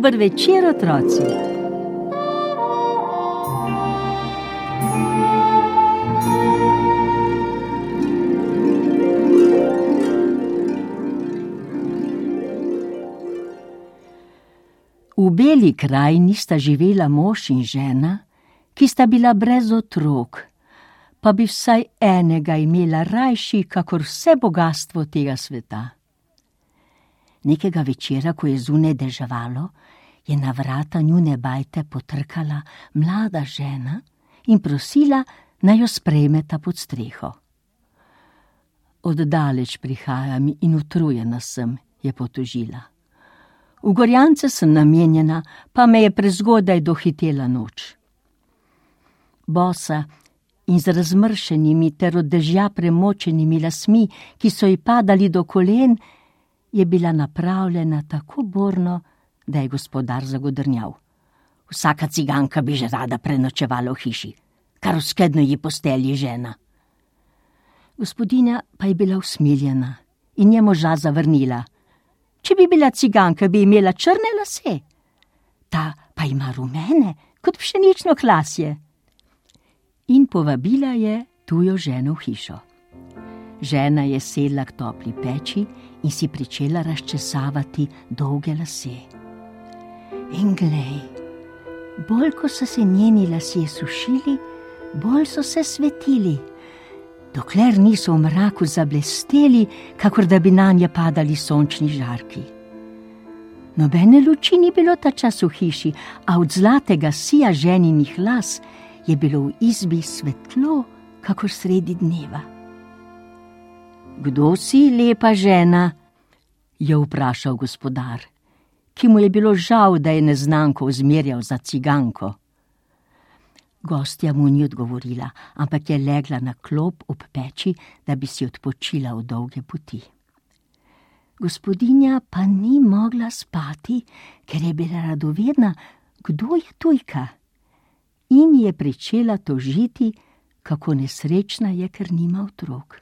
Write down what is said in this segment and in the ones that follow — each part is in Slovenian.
Dober večer, otroci. V beli krajini sta živela mož in žena, ki sta bila brez otrok, pa bi vsaj enega imela rajši, kakor vse bogatstvo tega sveta. Nekega večera, ko je zunaj deževalo, je na vrata njune bajte potrkala mlada žena in prosila, naj jo sprejmeta pod streho. Oddaleč prihajam in utrujena sem, je potožila. V gorjance sem namenjena, pa me je prezgodaj dohitela noč. Bosa in z razmršenimi ter od dežja premočenimi lasmi, ki so ji padali do kolen, je bila napravljena tako borno, da je gospodar zagodrnjal. Vsaka ciganka bi že rada prenočevala v hiši, kar v skedno ji postelji žena. Gospodinja pa je bila usmiljena in je moža zavrnila. Če bi bila ciganka, bi imela črne lase, ta pa ima rumene, kot pšenično klasje. In povabila je tujo ženo v hišo. Žena je sedla k topli peči in si začela razčesavati dolge lase. In glej, bolj ko so se njeni lasje sušili, bolj so se svetili, dokler niso v mraku zablesteli, kakor da bi na nje padali sončni žarki. Nobene luči ni bilo ta čas v hiši, a od zlatega sija ženinih las je bilo v izbi svetlo, kakor sredi dneva. Kdo si, lepa žena? je vprašal gospodar, ki mu je bilo žal, da je neznanko uzmerjal za ciganko. Gostja mu ni odgovorila, ampak je legla na klop ob peči, da bi si odpočila v dolge poti. Gospodinja pa ni mogla spati, ker je bila radovedna, kdo je tujka, in je pričela tožiti, kako nesrečna je, ker nima otrok.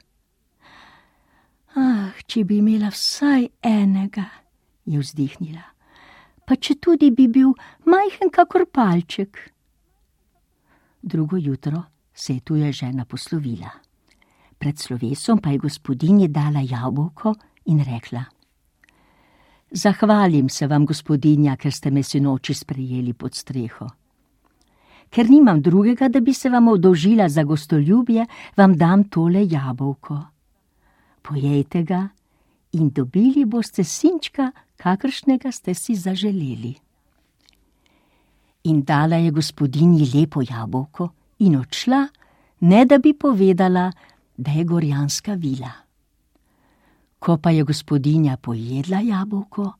Ah, če bi imela vsaj enega, je vzdihnila, pa če tudi bi bil majhen kakor palček. Drugo jutro se je tuja žena poslovila. Pred slovesom pa je gospodinji dala jabolko in rekla: Zahvalim se vam, gospodinja, ker ste me sinoči sprejeli pod streho. Ker nimam drugega, da bi se vam oddolžila za gostoljubje, vam dam tole jabolko pojejte ga in dobili boste sinčka, kakršnega ste si zaželeli. In dala je gospodinji lepo jabolko in odšla, ne da bi povedala, da je gorjanska vila. Ko pa je gospodinja pojedla jabolko,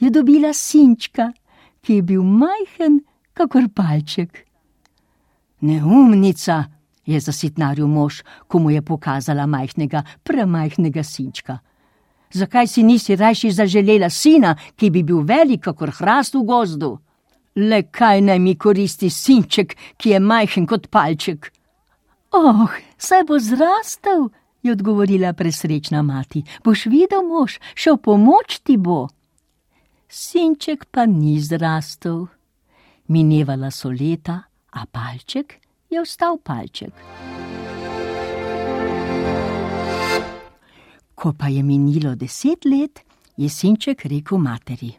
je dobila sinčka, ki je bil majhen, kakor palček. Neumnica, je zasitnaril mož, ko mu je pokazala majhnega, premajhnega sinčka. Zakaj si nisi rajši zaželela sina, ki bi bil velik, kakor hrast v gozdu? Le kaj naj mi koristi sinček, ki je majhen kot palček? Oh, saj bo zrastel, je odgovorila presrečna mati. Boš videl, mož, šel pomoč ti bo. Sinček pa ni zrastel. Minevala so leta, a palček je vstal palček. Ko pa je minilo deset let, je sinček rekel materi: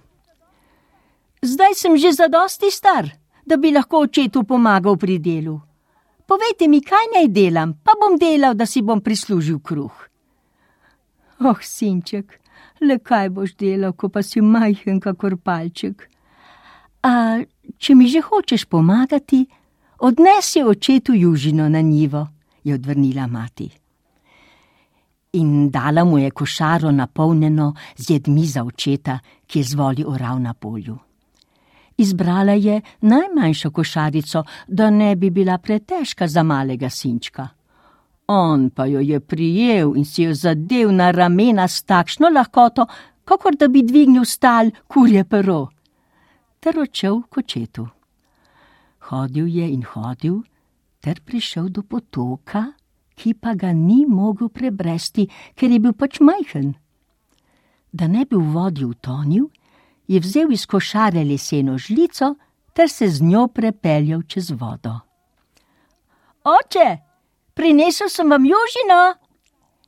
Zdaj sem že zadosti star, da bi lahko očetu pomagal pri delu. Povejte mi, kaj naj delam, pa bom delal, da si bom prislužil kruh. Oh, sinček, le kaj boš delal, ko pa si majhen, kakor palček. A če mi že hočeš pomagati, Odnesi očetu južino na njivo, je odvrnila mati. In dala mu je košaro napolnjeno z jedmi za očeta, ki je zvoli oral na polju. Izbrala je najmanjšo košarico, da ne bi bila pretežka za malega sinčka. On pa jo je prijel in si jo zadev na ramena s takšno lahkoto, kakor da bi dvignil stal kurje pero, ter odšel k očetu. Hodil je in hodil, ter prišel do potoka, ki pa ga ni mogel prebresti, ker je bil pač majhen. Da ne bi v vodi utonil, je vzel iz košare leseno žlico ter se z njo prepeljal čez vodo. Oče, prinesel sem vam južino,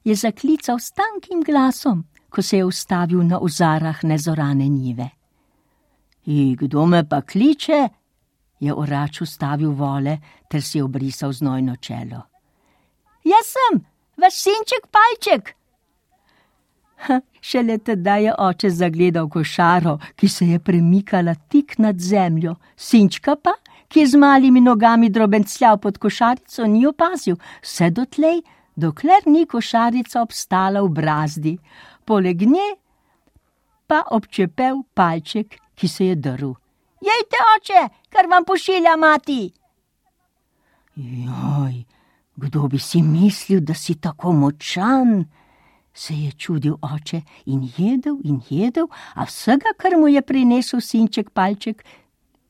je zaklical s tankim glasom, ko se je ustavil na ozarah nezorane njive. In kdo me pa kliče? je orač ustavil vole ter si obrisal znojno čelo. Jaz sem, vaš sinček palček. Ha, šele tedaj je oče zagledal košaro, ki se je premikala tik nad zemljo, sinčka pa, ki je z malimi nogami drobencljal pod košarico, ni opazil, vse dotlej, dokler ni košarica obstala v brazdi, poleg nje pa občepel palček, ki se je drl. Jejte, oče, kar vam pošilja mati. Joj, kdo bi si mislil, da si tako močan? se je čudil oče in jedel in jedel, a vsega, kar mu je prinesel sinček palček,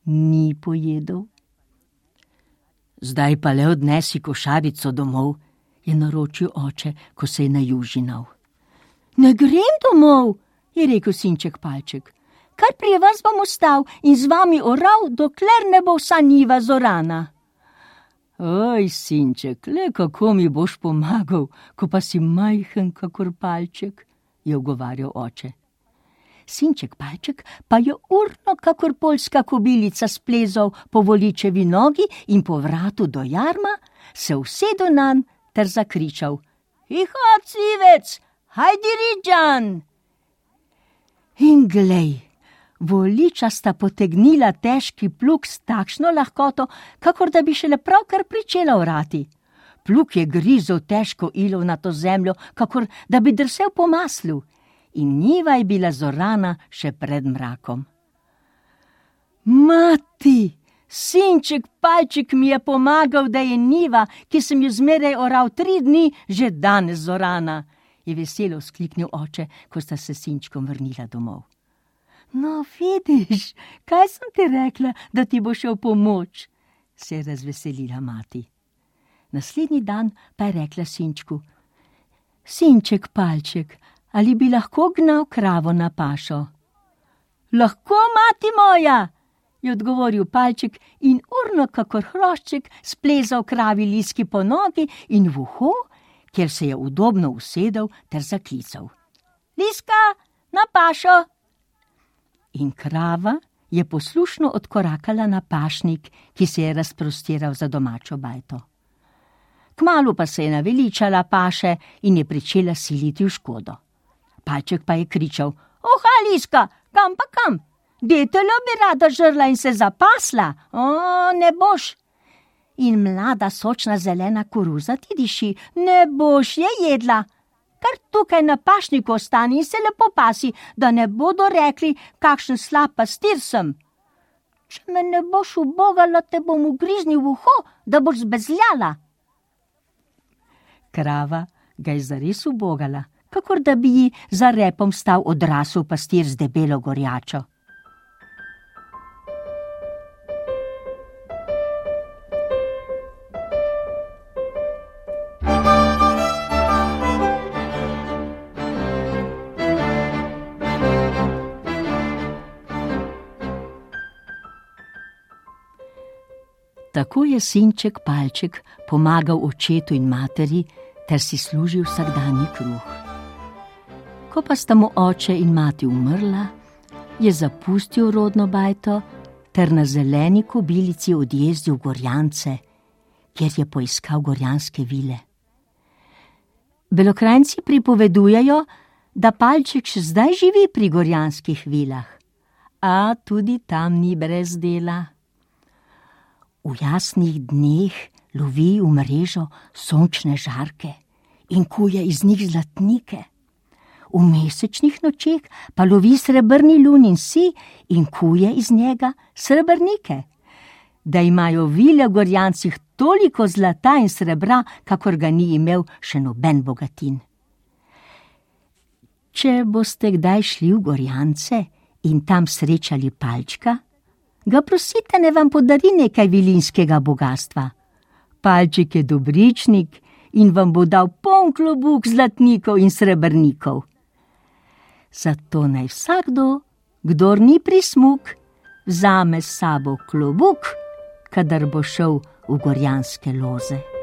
ni pojedel. Zdaj pa le odnesi košarico domov, je naročil oče, ko se je najužinal. Ne grem domov, je rekel sinček palček. Kar pri vas bom ostal in z vami oral, dokler ne bo vsa njiva zorana. Oj, sinček, le kako mi boš pomagal, ko pa si majhen, kakor palček, je ogovarjal oče. Sinček palček pa je urno, kakor polska kobilica, splezal po voličevi nogi in po vratu do jarma se usedel na nj ter zakričal: Iha, civec, hajdi ričan! In glej! Voliča sta potegnila težki pluk s takšno lahkoto, kakor da bi šele pravkar pričela orati. Pluk je grizel težko ilo na to zemljo, kakor da bi drsel po maslu, in njiva je bila zorana še pred mrakom. Mati, sinček palček mi je pomagal, da je njiva, ki sem jo zmeraj oral tri dni, že danes zorana, je veselo skliknil oče, ko sta se sinčkom vrnila domov. No, vidiš, kaj sem ti rekla, da ti bo šel pomoč, se je razveselila mati. Naslednji dan pa je rekla sinčku: Sinček, palček, ali bi lahko gnal kravo na pašo? Lahko, mati moja, je odgovoril palček in urno, kakor hrošček, splezal kravi liski po nogi in v uho, kjer se je udobno usedel ter zaklical: Liska, na pašo! In krava je poslušno odkorakala na pašnik, ki se je razprostiral za domačo bajto. Kmalu pa se je naveličala paše in je pričela siliti v škodo. Paček pa je kričal: Oh, Aliska, kam pa kam? Detelo bi rada žrla in se zapasla, o, ne boš. In mlada sočna zelena koruza ti diši, ne boš je jedla kar tukaj na pašniku ostani in se lepo pasi, da ne bodo rekli, kakšen slab pastir sem. Če me ne boš ubogala, te bom ugriznil v uho, da boš zbezljala. Krava ga je zares ubogala, kakor da bi ji za repom stal odrasel pastir z debelo gorjačo. Tako je sinček palček pomagal očetu in materi, ter si služil vsakdanji kruh. Ko pa sta mu oče in mati umrla, je zapustil rodno bajto ter na zeleni kobilici odjezdil v Gorjance, kjer je poiskal gorjanske vile. Belokrajci pripovedujejo, da palček še zdaj živi pri gorjanskih vilah, a tudi tam ni brez dela v jasnih dneh lovi v mrežo sončne žarke in kuje iz njih zlatnike. v mesečnih nočeh pa lovi srebrni lunin si in kuje iz njega srebrnike. Da imajo vile v Gorjancih toliko zlata in srebra, kakor ga ni imel še noben bogatin. Če boste kdaj šli v Gorjance in tam srečali palčka, ga prosite, ne vam podari nekaj vilinskega bogatstva. Palček je dobričnik in vam bo dal poln klobuk zlatnikov in srebrnikov. Zato naj vsakdo, kdor ni prismuk, vzame s sabo klobuk, kadar bo šel v gorjanske loze.